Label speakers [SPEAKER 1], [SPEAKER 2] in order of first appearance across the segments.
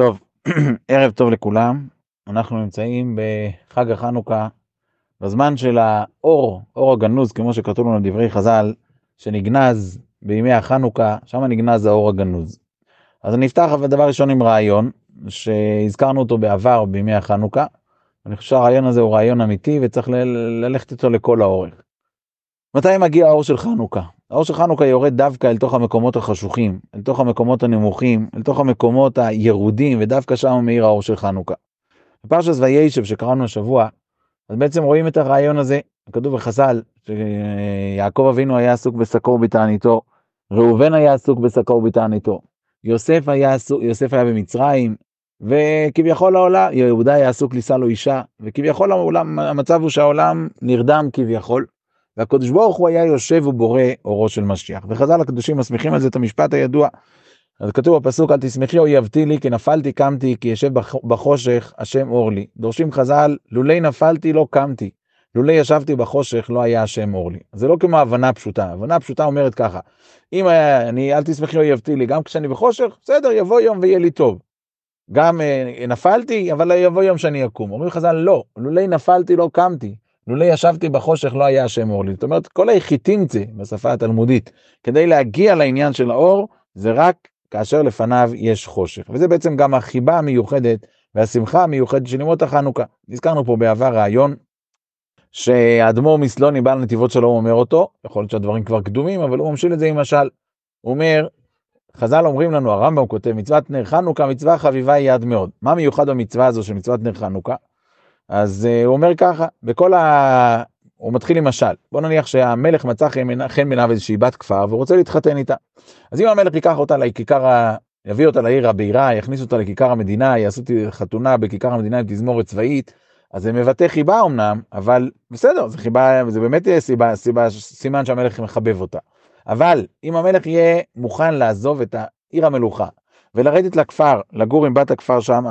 [SPEAKER 1] טוב, ערב טוב לכולם. אנחנו נמצאים בחג החנוכה, בזמן של האור, אור הגנוז, כמו שכתוב לנו דברי חז"ל, שנגנז בימי החנוכה, שם נגנז האור הגנוז. אז אני אפתח דבר ראשון עם רעיון, שהזכרנו אותו בעבר בימי החנוכה. אני חושב שהרעיון הזה הוא רעיון אמיתי וצריך ללכת איתו לכל האורך. מתי מגיע האור של חנוכה? האור של חנוכה יורד דווקא אל תוך המקומות החשוכים, אל תוך המקומות הנמוכים, אל תוך המקומות הירודים, ודווקא שם מאיר האור של חנוכה. בפרשת וישב שקראנו השבוע, אז בעצם רואים את הרעיון הזה, כתוב בחז"ל, שיעקב אבינו היה עסוק בשקו ובתעניתו, ראובן היה עסוק בשקו ובתעניתו, יוסף יוסף היה במצרים, וכביכול העולם, יהודה היה עסוק לישא לו אישה, וכביכול העולם, המצב הוא שהעולם נרדם כביכול, והקדוש ברוך הוא היה יושב ובורא אורו של משיח. וחז"ל הקדושים מסמיכים על זה את המשפט הידוע. אז כתוב בפסוק, אל תשמחי אויבתי לי, כי נפלתי קמתי, כי ישב בחושך, השם אור לי. דורשים חז"ל, לולי נפלתי לא קמתי, לולי ישבתי בחושך לא היה השם אור לי. זה לא כמו הבנה פשוטה, הבנה פשוטה אומרת ככה, אם אני, אל תשמחי אויבתי לי, גם כשאני בחושך, בסדר, יבוא יום ויהיה לי טוב. גם אה, נפלתי, אבל יבוא יום שאני אקום. אומרים חז"ל, לא, לולי נפלתי לא קמתי. לולא ישבתי בחושך לא היה השם אור לי. זאת אומרת, כל היחיתימצה בשפה התלמודית, כדי להגיע לעניין של האור, זה רק כאשר לפניו יש חושך. וזה בעצם גם החיבה המיוחדת והשמחה המיוחדת של ימות החנוכה. נזכרנו פה בעבר רעיון שהאדמו"ר מסלוני בעל נתיבות שלום אומר אותו, יכול להיות שהדברים כבר קדומים, אבל הוא ממשיל את זה עם משל. הוא אומר, חז"ל אומרים לנו, הרמב"ם כותב, מצוות נר חנוכה, מצווה חביבה היא יד מאוד. מה מיוחד במצווה הזו של מצוות נר חנוכה? אז uh, הוא אומר ככה, בכל ה... הוא מתחיל עם משל. בוא נניח שהמלך מצא חן בעיניו איזושהי בת כפר ורוצה להתחתן איתה. אז אם המלך ייקח אותה לכיכר, ה... יביא אותה לעיר הבירה, יכניס אותה לכיכר המדינה, יעשו חתונה בכיכר המדינה עם תזמורת צבאית, אז זה מבטא חיבה אמנם, אבל בסדר, זה חיבה, זה באמת יהיה סיבה, סיבה, סימן שהמלך מחבב אותה. אבל אם המלך יהיה מוכן לעזוב את העיר המלוכה ולרדת לכפר, לגור עם בת הכפר שם,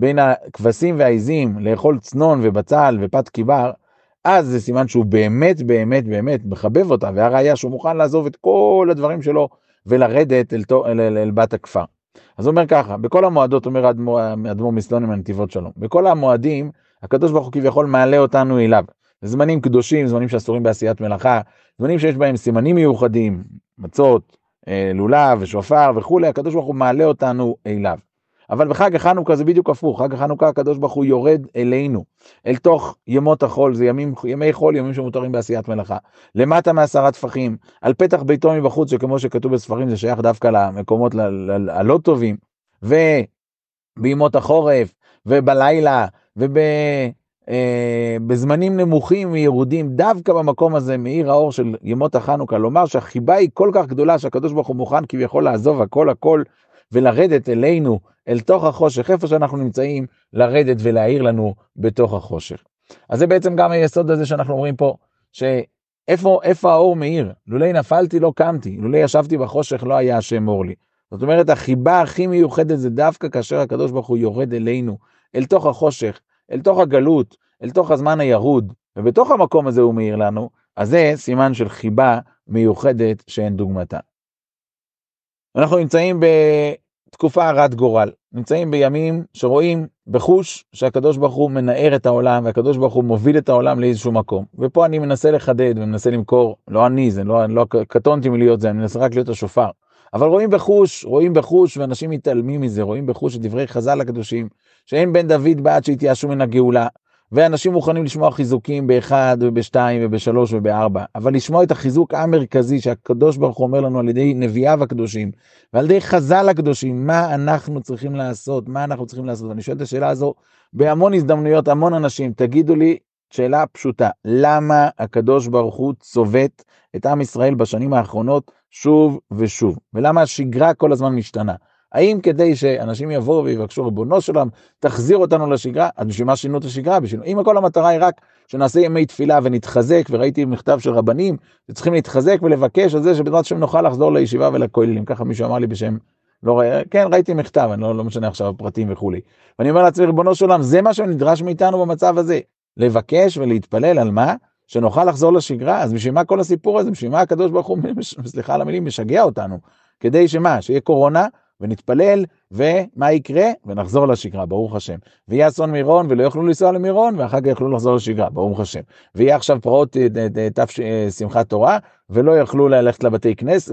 [SPEAKER 1] בין הכבשים והעיזים לאכול צנון ובצל ופת קיבר, אז זה סימן שהוא באמת באמת באמת מחבב אותה, והראיה שהוא מוכן לעזוב את כל הדברים שלו ולרדת אל, אל, אל, אל בת הכפר. אז הוא אומר ככה, בכל המועדות, אומר אדמו"ר מסלונים מנתיבות שלום, בכל המועדים, הקדוש ברוך הוא כביכול מעלה אותנו אליו. זמנים קדושים, זמנים שאסורים בעשיית מלאכה, זמנים שיש בהם סימנים מיוחדים, מצות, אה, לולב ושופר וכולי, הקדוש ברוך הוא מעלה אותנו אליו. אבל בחג החנוכה זה בדיוק הפוך, חג החנוכה הקדוש ברוך הוא יורד אלינו, אל תוך ימות החול, זה ימים, ימי חול, ימים שמותרים בעשיית מלאכה. למטה מעשרה טפחים, על פתח ביתו מבחוץ, שכמו שכתוב בספרים זה שייך דווקא למקומות הלא טובים, ובימות החורף, ובלילה, וב... אה, בזמנים נמוכים וירודים, דווקא במקום הזה מאיר האור של ימות החנוכה, לומר שהחיבה היא כל כך גדולה שהקדוש ברוך הוא מוכן כביכול לעזוב הכל הכל ולרדת אלינו, אל תוך החושך, איפה שאנחנו נמצאים, לרדת ולהאיר לנו בתוך החושך. אז זה בעצם גם היסוד הזה שאנחנו אומרים פה, שאיפה איפה האור מאיר? לולי נפלתי לא קמתי, לולי ישבתי בחושך לא היה השם אור לי. זאת אומרת, החיבה הכי מיוחדת זה דווקא כאשר הקדוש ברוך הוא יורד אלינו, אל תוך החושך, אל תוך הגלות, אל תוך הזמן הירוד, ובתוך המקום הזה הוא מאיר לנו, אז זה סימן של חיבה מיוחדת שאין דוגמתה. אנחנו נמצאים בתקופה הרת גורל, נמצאים בימים שרואים בחוש שהקדוש ברוך הוא מנער את העולם והקדוש ברוך הוא מוביל את העולם לאיזשהו מקום. ופה אני מנסה לחדד ומנסה למכור, לא אני, זה לא, לא קטונתי מלהיות זה, אני מנסה רק להיות השופר. אבל רואים בחוש, רואים בחוש, ואנשים מתעלמים מזה, רואים בחוש את דברי חז"ל הקדושים, שאין בן דוד בעד שהתייאשו מן הגאולה, ואנשים מוכנים לשמוע חיזוקים באחד ובשתיים ובשלוש ובארבע, אבל לשמוע את החיזוק המרכזי שהקדוש ברוך הוא אומר לנו על ידי נביאיו הקדושים, ועל ידי חז"ל הקדושים, מה אנחנו צריכים לעשות, מה אנחנו צריכים לעשות. ואני שואל את השאלה הזו בהמון הזדמנויות, המון אנשים, תגידו לי שאלה פשוטה, למה הקדוש ברוך הוא צובט את עם ישראל בשנים האחרונות שוב ושוב, ולמה השגרה כל הזמן משתנה? האם כדי שאנשים יבואו ויבקשו ריבונו של עולם, תחזיר אותנו לשגרה, אז בשביל מה שינו את השגרה? בשביל... אם כל המטרה היא רק שנעשה ימי תפילה ונתחזק, וראיתי מכתב של רבנים, שצריכים להתחזק ולבקש על זה שבעזרת השם נוכל לחזור לישיבה ולכוללים, ככה מישהו אמר לי בשם, לא ראי, כן ראיתי מכתב, אני לא, לא משנה עכשיו הפרטים וכולי. ואני אומר לעצמי, ריבונו של זה מה שנדרש מאיתנו במצב הזה, לבקש ולהתפלל על מה? שנוכל לחזור לשגרה, אז בשביל מה כל הסיפור הזה? בשביל מה הקדוש ברוך הוא, סליחה על המילים, משגע אותנו? כדי שמה? שיהיה קורונה, ונתפלל, ומה יקרה? ונחזור לשגרה, ברוך השם. ויהיה אסון מירון ולא יוכלו לנסוע למירון, ואחר כך יוכלו לחזור לשגרה, ברוך השם. ויהיה עכשיו פרעות ת' שמחת תורה, ולא יוכלו ללכת לבתי כנסת,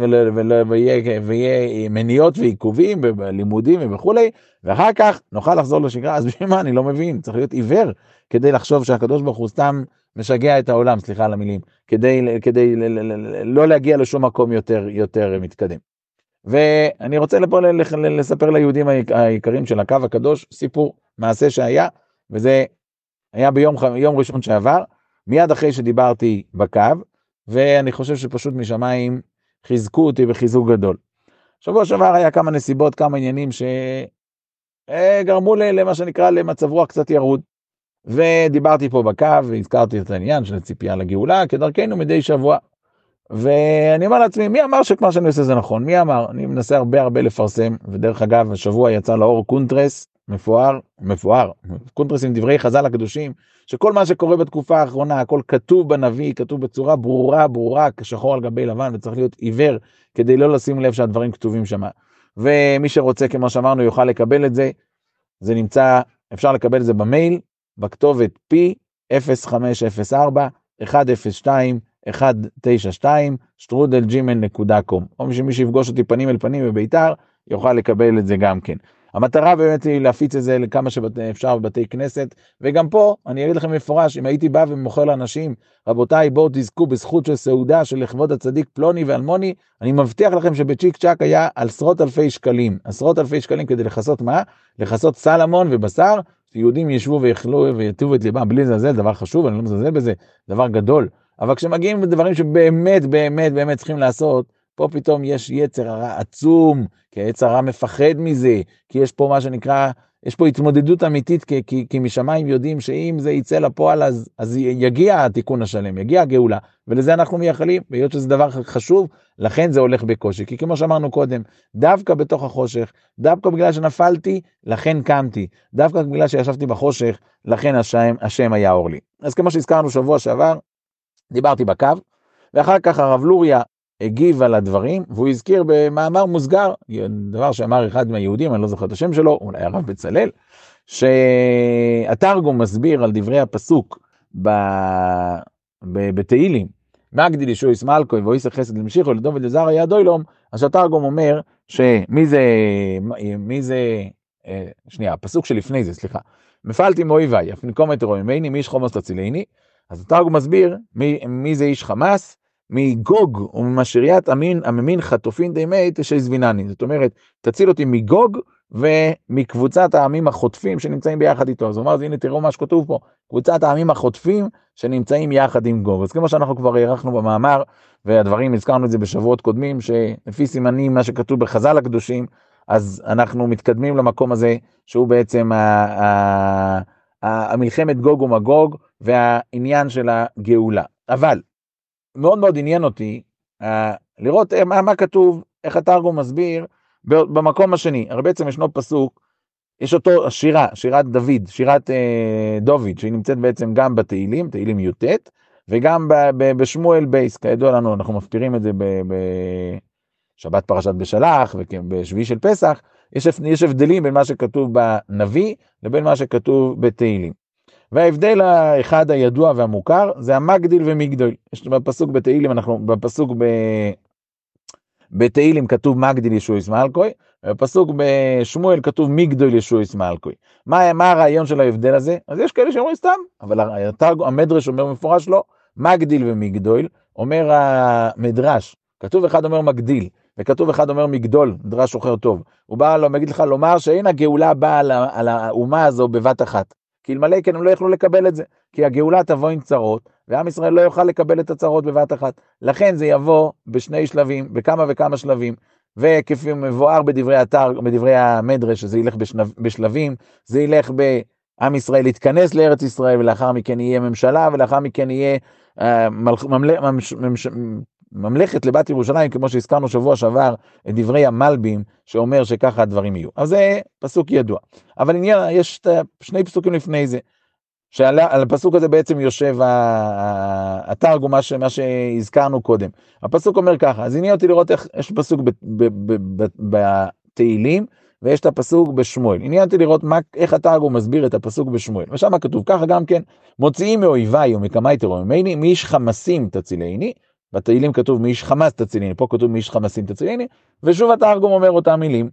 [SPEAKER 1] ויהיה, מניעות ועיכובים בלימודים וכולי, ואחר כך נוכל לחזור לשגרה, אז בשביל מה? אני לא מבין, צריך להיות עיוור כדי לחשוב שהקדוש ברוך הוא סתם משגע את העולם, סליחה על המילים, כדי, כדי לא להגיע לשום מקום יותר, יותר מתקדם. ואני רוצה לפה לספר ליהודים היקרים של הקו הקדוש סיפור, מעשה שהיה, וזה היה ביום ראשון שעבר, מיד אחרי שדיברתי בקו, ואני חושב שפשוט משמיים חיזקו אותי בחיזוק גדול. שבוע שעבר היה כמה נסיבות, כמה עניינים שגרמו למה שנקרא למצב רוח קצת ירוד. ודיברתי פה בקו והזכרתי את העניין של הציפייה לגאולה כדרכנו מדי שבוע. ואני אומר לעצמי, מי אמר שמה שאני עושה זה נכון? מי אמר? אני מנסה הרבה הרבה לפרסם, ודרך אגב, השבוע יצא לאור קונטרס, מפואר, מפואר, קונטרס עם דברי חז"ל הקדושים, שכל מה שקורה בתקופה האחרונה, הכל כתוב בנביא, כתוב בצורה ברורה, ברורה, כשחור על גבי לבן, וצריך להיות עיוור כדי לא לשים לב שהדברים כתובים שם. ומי שרוצה, כמו שאמרנו, יוכל לקבל את זה. זה נמצא, אפשר לקבל את זה במייל, בכתובת P0504 102 192 שטרודל gmail.com. או שמי שיפגוש אותי פנים אל פנים בביתר, יוכל לקבל את זה גם כן. המטרה באמת היא להפיץ את זה לכמה שאפשר בבתי כנסת, וגם פה אני אגיד לכם מפורש, אם הייתי בא ומוכר לאנשים, רבותיי בואו תזכו בזכות של סעודה של לכבוד הצדיק פלוני ואלמוני, אני מבטיח לכם שבצ'יק צ'אק היה עשרות אלפי שקלים, עשרות אלפי שקלים כדי לכסות מה? לכסות סלמון ובשר, שיהודים ישבו ויאכלו ויטיבו את ליבם בלי לזלזל, דבר חשוב, אני לא מזלזל בזה, דבר גדול. אבל כשמגיעים לדברים שבאמת באמת באמת צריכים לעשות, פה פתאום יש יצר הרע עצום, כי היצר הרע מפחד מזה, כי יש פה מה שנקרא, יש פה התמודדות אמיתית, כי, כי, כי משמיים יודעים שאם זה יצא לפועל אז, אז יגיע התיקון השלם, יגיע הגאולה, ולזה אנחנו מייחלים, והיות שזה דבר חשוב, לכן זה הולך בקושי, כי כמו שאמרנו קודם, דווקא בתוך החושך, דווקא בגלל שנפלתי, לכן קמתי, דווקא בגלל שישבתי בחושך, לכן השם, השם היה אור לי. אז כמו שהזכרנו שבוע שעבר, דיברתי בקו, ואחר כך הרב לוריה הגיב על הדברים, והוא הזכיר במאמר מוסגר, דבר שאמר אחד מהיהודים, אני לא זוכר את השם שלו, אולי הרב בצלאל, שהתרגום מסביר על דברי הפסוק בתהילים, מגדיל ישויס מלכוי ואויסר חסד למשיחו לדום ולזר היה דוילום, אז התרגום אומר שמי זה, מי זה, אה, שנייה, הפסוק שלפני זה, סליחה, מפעלתי מאויביי, אף נקום את רוממני, מי איש חומוס תצילני, אז התרגום מסביר מי, מי זה איש חמאס, מגוג וממשריית אמין הממין חטופין די מי תשזבינני. זאת אומרת, תציל אותי מגוג ומקבוצת העמים החוטפים שנמצאים ביחד איתו. אז הוא אמר, הנה תראו מה שכתוב פה, קבוצת העמים החוטפים שנמצאים יחד עם גוג. אז כמו שאנחנו כבר הארכנו במאמר, והדברים, הזכרנו את זה בשבועות קודמים, שלפי סימנים, מה שכתוב בחז"ל הקדושים, אז אנחנו מתקדמים למקום הזה, שהוא בעצם המלחמת גוג ומגוג והעניין של הגאולה. אבל מאוד מאוד עניין אותי uh, לראות uh, מה, מה כתוב, איך התרגום מסביר במקום השני. הרי בעצם ישנו פסוק, יש אותו שירה, שירת דוד, שירת uh, דוד, שהיא נמצאת בעצם גם בתהילים, תהילים י"ט, וגם ב, ב, בשמואל בייס, כידוע לנו, אנחנו מפטירים את זה בשבת פרשת בשלח ובשביעי של פסח, יש, יש הבדלים בין מה שכתוב בנביא לבין מה שכתוב בתהילים. וההבדל האחד הידוע והמוכר זה המגדיל ומגדול. יש בפסוק בתהילים, אנחנו בפסוק ב... בתהילים כתוב מגדיל ישועיס מלכוי, ובפסוק בשמואל כתוב מגדול ישועיס מלכוי. מה, מה הרעיון של ההבדל הזה? אז יש כאלה שאומרים סתם, אבל המדרש אומר מפורש לא, מגדיל ומגדול, אומר המדרש, כתוב אחד אומר מגדיל, וכתוב אחד אומר מגדול, מדרש שוחר טוב. הוא בא, לו, מגיד לך לומר שאין הגאולה באה על האומה הזו בבת אחת. כי אלמלא כן הם לא יוכלו לקבל את זה, כי הגאולה תבוא עם צרות, ועם ישראל לא יוכל לקבל את הצרות בבת אחת. לכן זה יבוא בשני שלבים, בכמה וכמה שלבים, וכפי מבואר בדברי אתר, בדברי המדרש, שזה ילך בשנב, בשלבים, זה ילך בעם ישראל להתכנס לארץ ישראל, ולאחר מכן יהיה ממשלה, ולאחר מכן יהיה uh, ממל, ממש, ממש, ממלכת לבת ירושלים, כמו שהזכרנו שבוע שעבר, את דברי המלבים, שאומר שככה הדברים יהיו. אז זה פסוק ידוע. אבל עניין, יש שני פסוקים לפני זה, שעל הפסוק הזה בעצם יושב התרגום, מה, מה שהזכרנו קודם. הפסוק אומר ככה, אז עניין אותי לראות איך יש פסוק בתהילים, ויש את הפסוק בשמואל. עניין אותי לראות מה, איך התרגום מסביר את הפסוק בשמואל. ושם כתוב ככה גם כן, מוציאים מאויביי ומקמאי תרוממני, מאיש חמסים תצילני, בתהילים כתוב מאיש חמאס תצילני, פה כתוב מאיש חמאסים תצילני, ושוב התרגום אומר אותם מילים.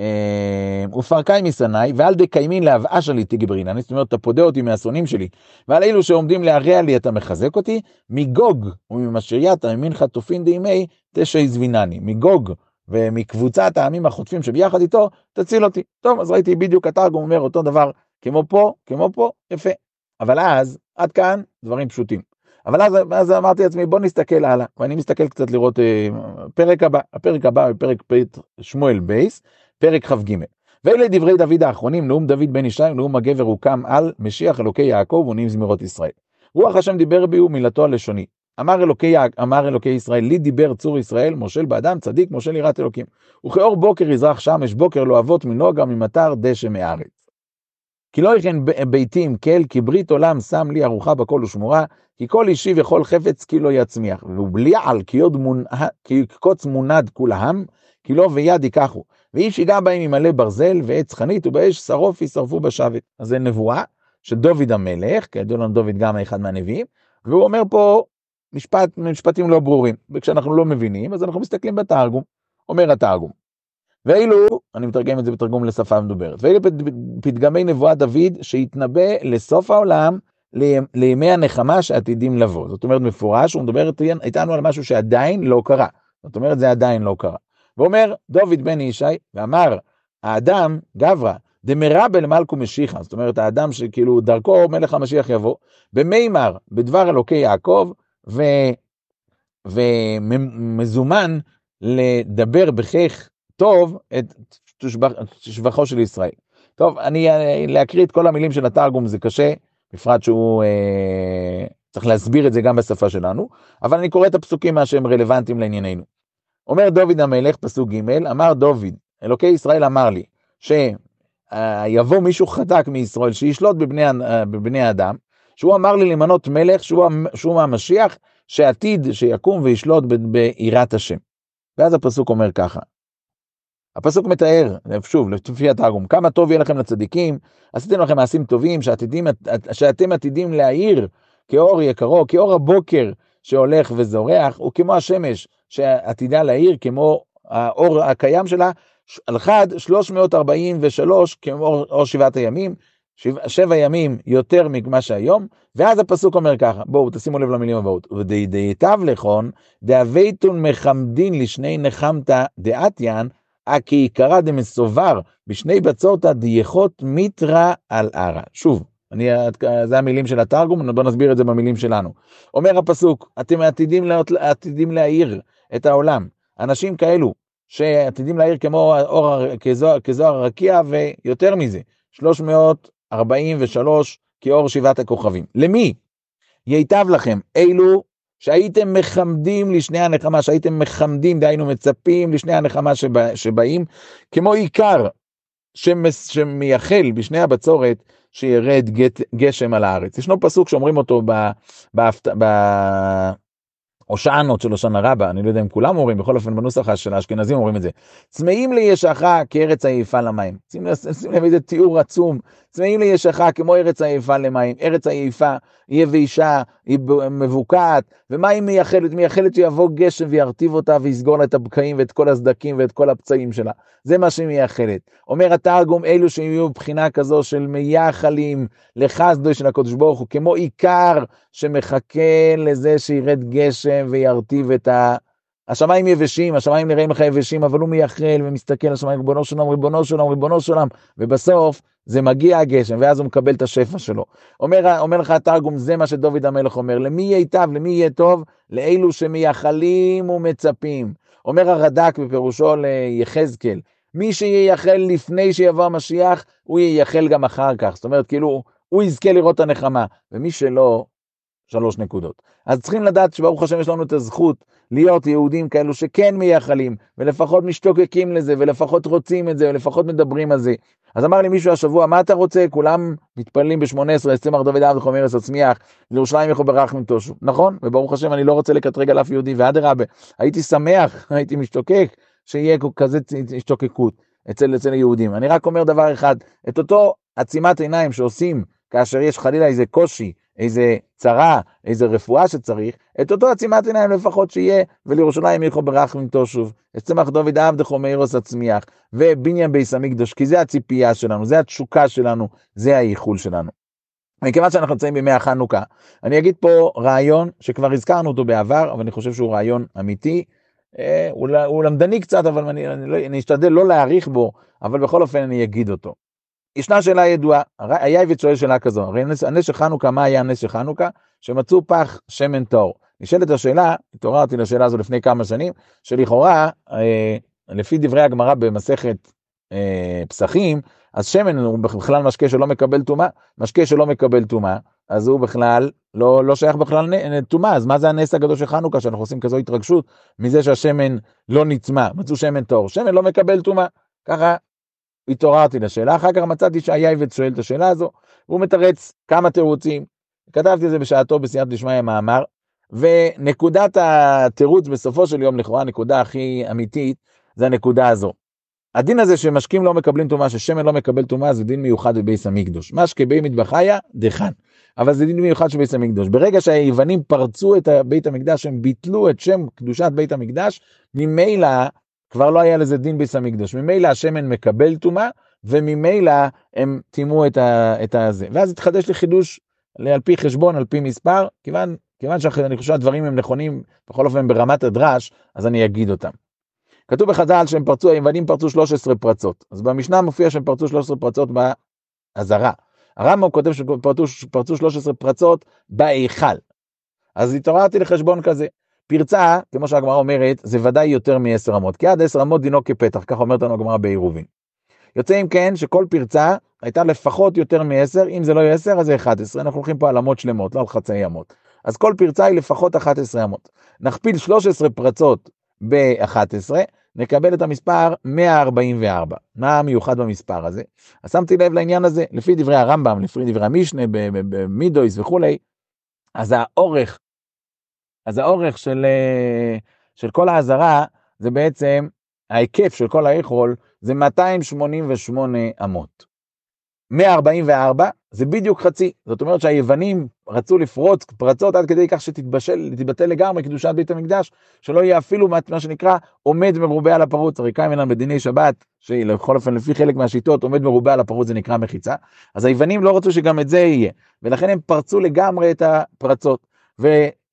[SPEAKER 1] אה, ופרקי משנאי, ואל דקיימין להבאשה לי תגברינני, זאת אומרת, אתה פודה אותי מהשונאים שלי, ועל אלו שעומדים להרע לי אתה מחזק אותי, מגוג וממשרייתא ממינך תופין דימי תשע יזבינני, מגוג ומקבוצת העמים החוטפים שביחד איתו, תציל אותי. טוב, אז ראיתי בדיוק התרגום אומר אותו דבר, כמו פה, כמו פה, יפה. אבל אז, עד כאן, דברים פשוטים. אבל אז, אז אמרתי לעצמי, בוא נסתכל הלאה, ואני מסתכל קצת לראות אה, פרק הבא, הפרק הבא, פרק פרק שמואל בייס, פרק כ"ג. ואלה דברי דוד האחרונים, נאום דוד בן ישי, נאום הגבר הוקם על משיח אלוקי יעקב ונעים זמירות ישראל. רוח השם דיבר בי ומילתו על לשוני. אמר אלוקי, אמר אלוקי ישראל, לי דיבר צור ישראל, מושל באדם, צדיק, מושל יראת אלוקים. וכאור בוקר יזרח שמש, בוקר לא אבות מנוגה, ממטר דשא מארץ. כי לא יכן ביתי עם כל, כי ברית עולם שם לי ארוחה בכל ושמורה, כי כל אישי וכל חפץ כי לא יצמיח. ובלי על כי קוץ מונד כולם, כי לא ויד ייקחו. ואיש ייגע בהם ימלא ברזל ועץ חנית, ובאש שרוף ישרפו בשבת. אז זה נבואה של דוד המלך, כידוע לנו דוד גם אחד מהנביאים, והוא אומר פה משפט, משפטים לא ברורים, וכשאנחנו לא מבינים, אז אנחנו מסתכלים בתרגום, אומר התרגום. ואילו, אני מתרגם את זה בתרגום לשפה מדוברת, ואילו פתגמי נבואת דוד שהתנבא לסוף העולם, לימי הנחמה שעתידים לבוא. זאת אומרת, מפורש, הוא מדבר איתנו על משהו שעדיין לא קרה. זאת אומרת, זה עדיין לא קרה. ואומר דוד בן ישי, ואמר, האדם, גברא, דמרבל מלכו משיחה, זאת אומרת, האדם שכאילו דרכו מלך המשיח יבוא, במימר, בדבר אלוקי יעקב, ו... ומזומן לדבר בכך טוב את שבחו של ישראל. טוב, אני, להקריא את כל המילים של התרגום זה קשה, בפרט שהוא אה, צריך להסביר את זה גם בשפה שלנו, אבל אני קורא את הפסוקים מה שהם רלוונטיים לענייננו. אומר דוד המלך, פסוק ג', אמר דוד, אלוקי ישראל אמר לי, שיבוא מישהו חזק מישראל, שישלוט בבני, בבני אדם, שהוא אמר לי למנות מלך שהוא, שהוא המשיח, שעתיד שיקום וישלוט ביראת השם. ואז הפסוק אומר ככה, הפסוק מתאר, שוב, לפי התרגום, כמה טוב יהיה לכם לצדיקים, עשיתם לכם מעשים טובים, שעתידים, שאתם עתידים להאיר כאור יקרו, כאור הבוקר שהולך וזורח, וכמו השמש שעתידה להאיר, כמו האור הקיים שלה, על חד 343 כמו אור שבעת הימים, שבע, שבע ימים יותר ממה שהיום, ואז הפסוק אומר ככה, בואו תשימו לב למילים הבאות, ודייתיו לכון, דאבייתון מחמדין לשני נחמתא דעתיין, הכי עיקרא דמסובר בשני בצורתא דייכות מיתרא על ערא. שוב, אני, זה המילים של התרגום, בואו נסביר את זה במילים שלנו. אומר הפסוק, אתם עתידים, לה, עתידים להעיר את העולם, אנשים כאלו שעתידים להעיר כמו אור, כזוהר, כזוהר הרקיע ויותר מזה, 343 כאור שבעת הכוכבים. למי? ייטב לכם, אלו שהייתם מחמדים לשני הנחמה, שהייתם מחמדים, דהיינו מצפים לשני הנחמה שבא, שבאים, כמו עיקר שמייחל בשני הבצורת שירד גשם על הארץ. ישנו פסוק שאומרים אותו בהושענות של הושענא רבה, אני לא יודע אם כולם אומרים, בכל אופן בנוסח של האשכנזים אומרים את זה. צמאים לישך כארץ עייפה למים. שים לב איזה תיאור עצום. צמאים לישך כמו ארץ עייפה למים, ארץ עייפה, היא יבשה, היא מבוקעת, ומה היא מייחלת? מייחלת שיבוא גשם וירטיב אותה ויסגור לה את הבקעים ואת כל הסדקים ואת כל הפצעים שלה. זה מה שהיא מייחלת. אומר התרגום, אלו שיהיו בבחינה כזו של מייחלים לחסדו של הקדוש ברוך הוא, כמו עיקר שמחכה לזה שירד גשם וירטיב את ה... השמיים יבשים, השמיים נראים לך יבשים, אבל הוא מייחל ומסתכל על השמיים, ריבונו של עולם, ריבונו של עולם, ריבונו של עולם, ובסוף זה מגיע הגשם, ואז הוא מקבל את השפע שלו. אומר, אומר לך התרגום, זה מה שדוד המלך אומר, למי ייטב, למי יהיה טוב? לאלו שמייחלים ומצפים. אומר הרד"ק בפירושו ליחזקאל, מי שייחל לפני שיבוא המשיח, הוא ייחל גם אחר כך. זאת אומרת, כאילו, הוא יזכה לראות את הנחמה, ומי שלא, שלוש נקודות. אז צריכים לדעת שברוך השם יש לנו את הזכות להיות יהודים כאלו שכן מייחלים, ולפחות משתוקקים לזה, ולפחות רוצים את זה, ולפחות מדברים על זה. אז אמר לי מישהו השבוע, מה אתה רוצה? כולם מתפללים ב-18, צמח דוד עבד חומר אס הצמיח, לירושלים יכו ברכנו תושו. נכון? וברוך השם, אני לא רוצה לקטרג על אף יהודי, ואדרבה, הייתי שמח, הייתי משתוקק, שיהיה כזה השתוקקות אצל, אצל היהודים. אני רק אומר דבר אחד, את אותו עצימת עיניים שעושים כאשר יש חלילה איזה קושי, איזה צרה, איזה רפואה שצריך, את אותו עצימת עיניים לפחות שיהיה, ולירושלים ילכו ברחמים תושוב, אצמח דוד עבדכו מאירוס הצמיח, ובניין ביס המקדוש, כי זה הציפייה שלנו, זה התשוקה שלנו, זה האיחול שלנו. מכיוון שאנחנו נמצאים בימי החנוכה, אני אגיד פה רעיון שכבר הזכרנו אותו בעבר, אבל אני חושב שהוא רעיון אמיתי. אה, הוא, הוא למדני קצת, אבל אני, אני, לא, אני אשתדל לא להאריך בו, אבל בכל אופן אני אגיד אותו. ישנה שאלה ידועה, היה שואל שאלה כזו, הרי הנס של חנוכה, מה היה הנס של חנוכה? שמצאו פח שמן טהור. נשאלת השאלה, התעוררתי לשאלה הזו לפני כמה שנים, שלכאורה, אה, לפי דברי הגמרא במסכת אה, פסחים, אז שמן הוא בכלל משקה שלא מקבל טומאה, משקה שלא מקבל טומאה, אז הוא בכלל לא, לא שייך בכלל טומאה, אז מה זה הנס הגדול של חנוכה, שאנחנו עושים כזו התרגשות מזה שהשמן לא נטמא, מצאו שמן טהור, שמן לא מקבל טומאה, ככה התעוררתי לשאלה, אחר כך מצאתי שהיעב"ץ שואל את השאלה הזו, והוא מתרץ כמה תירוצים, כתבתי את זה בשעתו בסייעתא דשמיא מאמר, ונקודת התירוץ בסופו של יום, לכאורה הנקודה הכי אמיתית, זה הנקודה הזו. הדין הזה שמשקים לא מקבלים טומאה, ששמן לא מקבל טומאה, זה דין מיוחד בבייס המקדוש. משקה בי מטבחיא, דכן. אבל זה דין מיוחד של בייס המקדוש. ברגע שהיוונים פרצו את בית המקדש, הם ביטלו את שם קדושת בית המקדש, ממילא כבר לא היה לזה דין בייס המקדוש. ממילא השמן מקבל טומאה, וממילא הם טימאו את, את הזה. ואז התחדש לי חידוש על פי חשבון, על פי מספר, כיוון, כיוון שאני חושב שהדברים הם נכונים, בכל אופן ברמת הדרש, אז אני אגיד אותם. כתוב בחז"ל שהם פרצו, היוונים פרצו 13 פרצות. אז במשנה מופיע שהם פרצו 13 פרצות בעזרה. הרמב"ם כותב שפרצו 13 פרצות בהיכל. אז התעוררתי לחשבון כזה. פרצה, כמו שהגמרא אומרת, זה ודאי יותר מ-10 אמות, כי עד 10 אמות דינו כפתח, כך אומרת לנו הגמרא בעירובין. יוצא אם כן שכל פרצה הייתה לפחות יותר מ-10, אם זה לא יהיה 10 אז זה 11, אנחנו הולכים פה על אמות שלמות, לא על חצאי אמות. אז כל פרצה היא לפחות 11 אמות. נכפיל 13 פרצות ב-11, נקבל את המספר 144. מה המיוחד במספר הזה? אז שמתי לב לעניין הזה, לפי דברי הרמב"ם, לפי דברי המשנה, במידויס וכולי, אז האורך, אז האורך של, אה, של כל האזהרה, זה בעצם, ההיקף של כל האיכול, זה 288 אמות. 144 זה בדיוק חצי, זאת אומרת שהיוונים רצו לפרוץ פרצות עד כדי כך שתתבטל לגמרי קדושת בית המקדש, שלא יהיה אפילו מה שנקרא עומד מרובה על הפרוץ, הרי אלינו בדיני שבת, שבכל אופן לפי חלק מהשיטות עומד מרובה על הפרוץ זה נקרא מחיצה, אז היוונים לא רצו שגם את זה יהיה, ולכן הם פרצו לגמרי את הפרצות,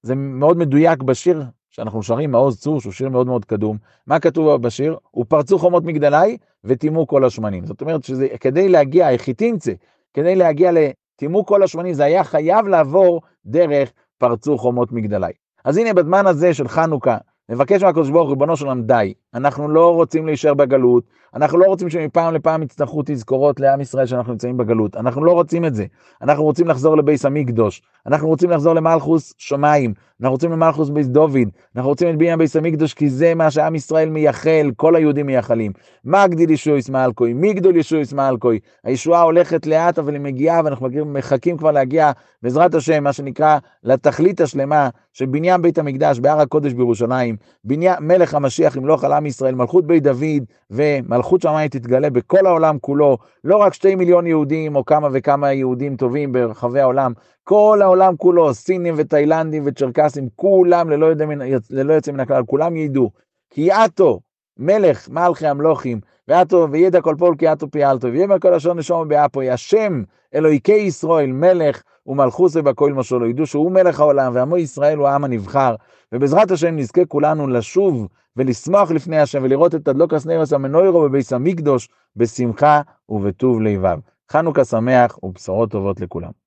[SPEAKER 1] וזה מאוד מדויק בשיר שאנחנו שרים מעוז צור, שהוא שיר מאוד מאוד קדום. מה כתוב בשיר? ופרצו חומות מגדלי וטימאו כל השמנים. זאת אומרת שזה כדי להגיע, היחיתינצה, כדי להגיע לטימאו כל השמנים, זה היה חייב לעבור דרך פרצו חומות מגדלי. אז הנה בזמן הזה של חנוכה, נבקש מהקדוש ברוך הוא, ריבונו של עולם, די. אנחנו לא רוצים להישאר בגלות, אנחנו לא רוצים שמפעם לפעם יצטרכו תזכורות לעם ישראל שאנחנו נמצאים בגלות. אנחנו לא רוצים את זה. אנחנו רוצים לחזור לבייס המקדוש. אנחנו רוצים לחזור למלכוס שמיים. אנחנו רוצים למלכוס בייס דוד. אנחנו רוצים את בניין בייס המקדוש, כי זה מה שעם ישראל מייחל, כל היהודים מייחלים. מגדיל ישועות מלכו? מגדול ישועות מלכו? הישועה הולכת לאט, אבל היא מגיעה, ואנחנו מחכים כבר להגיע, בעזרת השם, מה שנקרא, לתכלית השלמה של בניין בית המקדש בהר הקודש בירושלים. בניין מלך המשיח על עם ישראל, מלכות בית דוד ומלכות שמיים תתגלה בכל העולם כולו, לא רק שתי מיליון יהודים או כמה וכמה יהודים טובים ברחבי העולם, כל העולם כולו, סינים ותאילנדים וצ'רקסים, כולם ללא, ידע, ללא יוצא מן הכלל, כולם ידעו, כי עתו מלך מלכי המלוכים, ועתו וידע כל פול כי עתו פיאלתו, ויאמר כל לשון נשום באפוי, השם אלוהיקי ישראל מלך ומלכוס ובכל משהו לא ידעו שהוא מלך העולם ועמו ישראל הוא העם הנבחר ובעזרת השם נזכה כולנו לשוב ולשמוח לפני השם ולראות את תדלוק הסנרס המנוירו בביס המקדוש בשמחה ובטוב לבב. חנוכה שמח ובשורות טובות לכולם.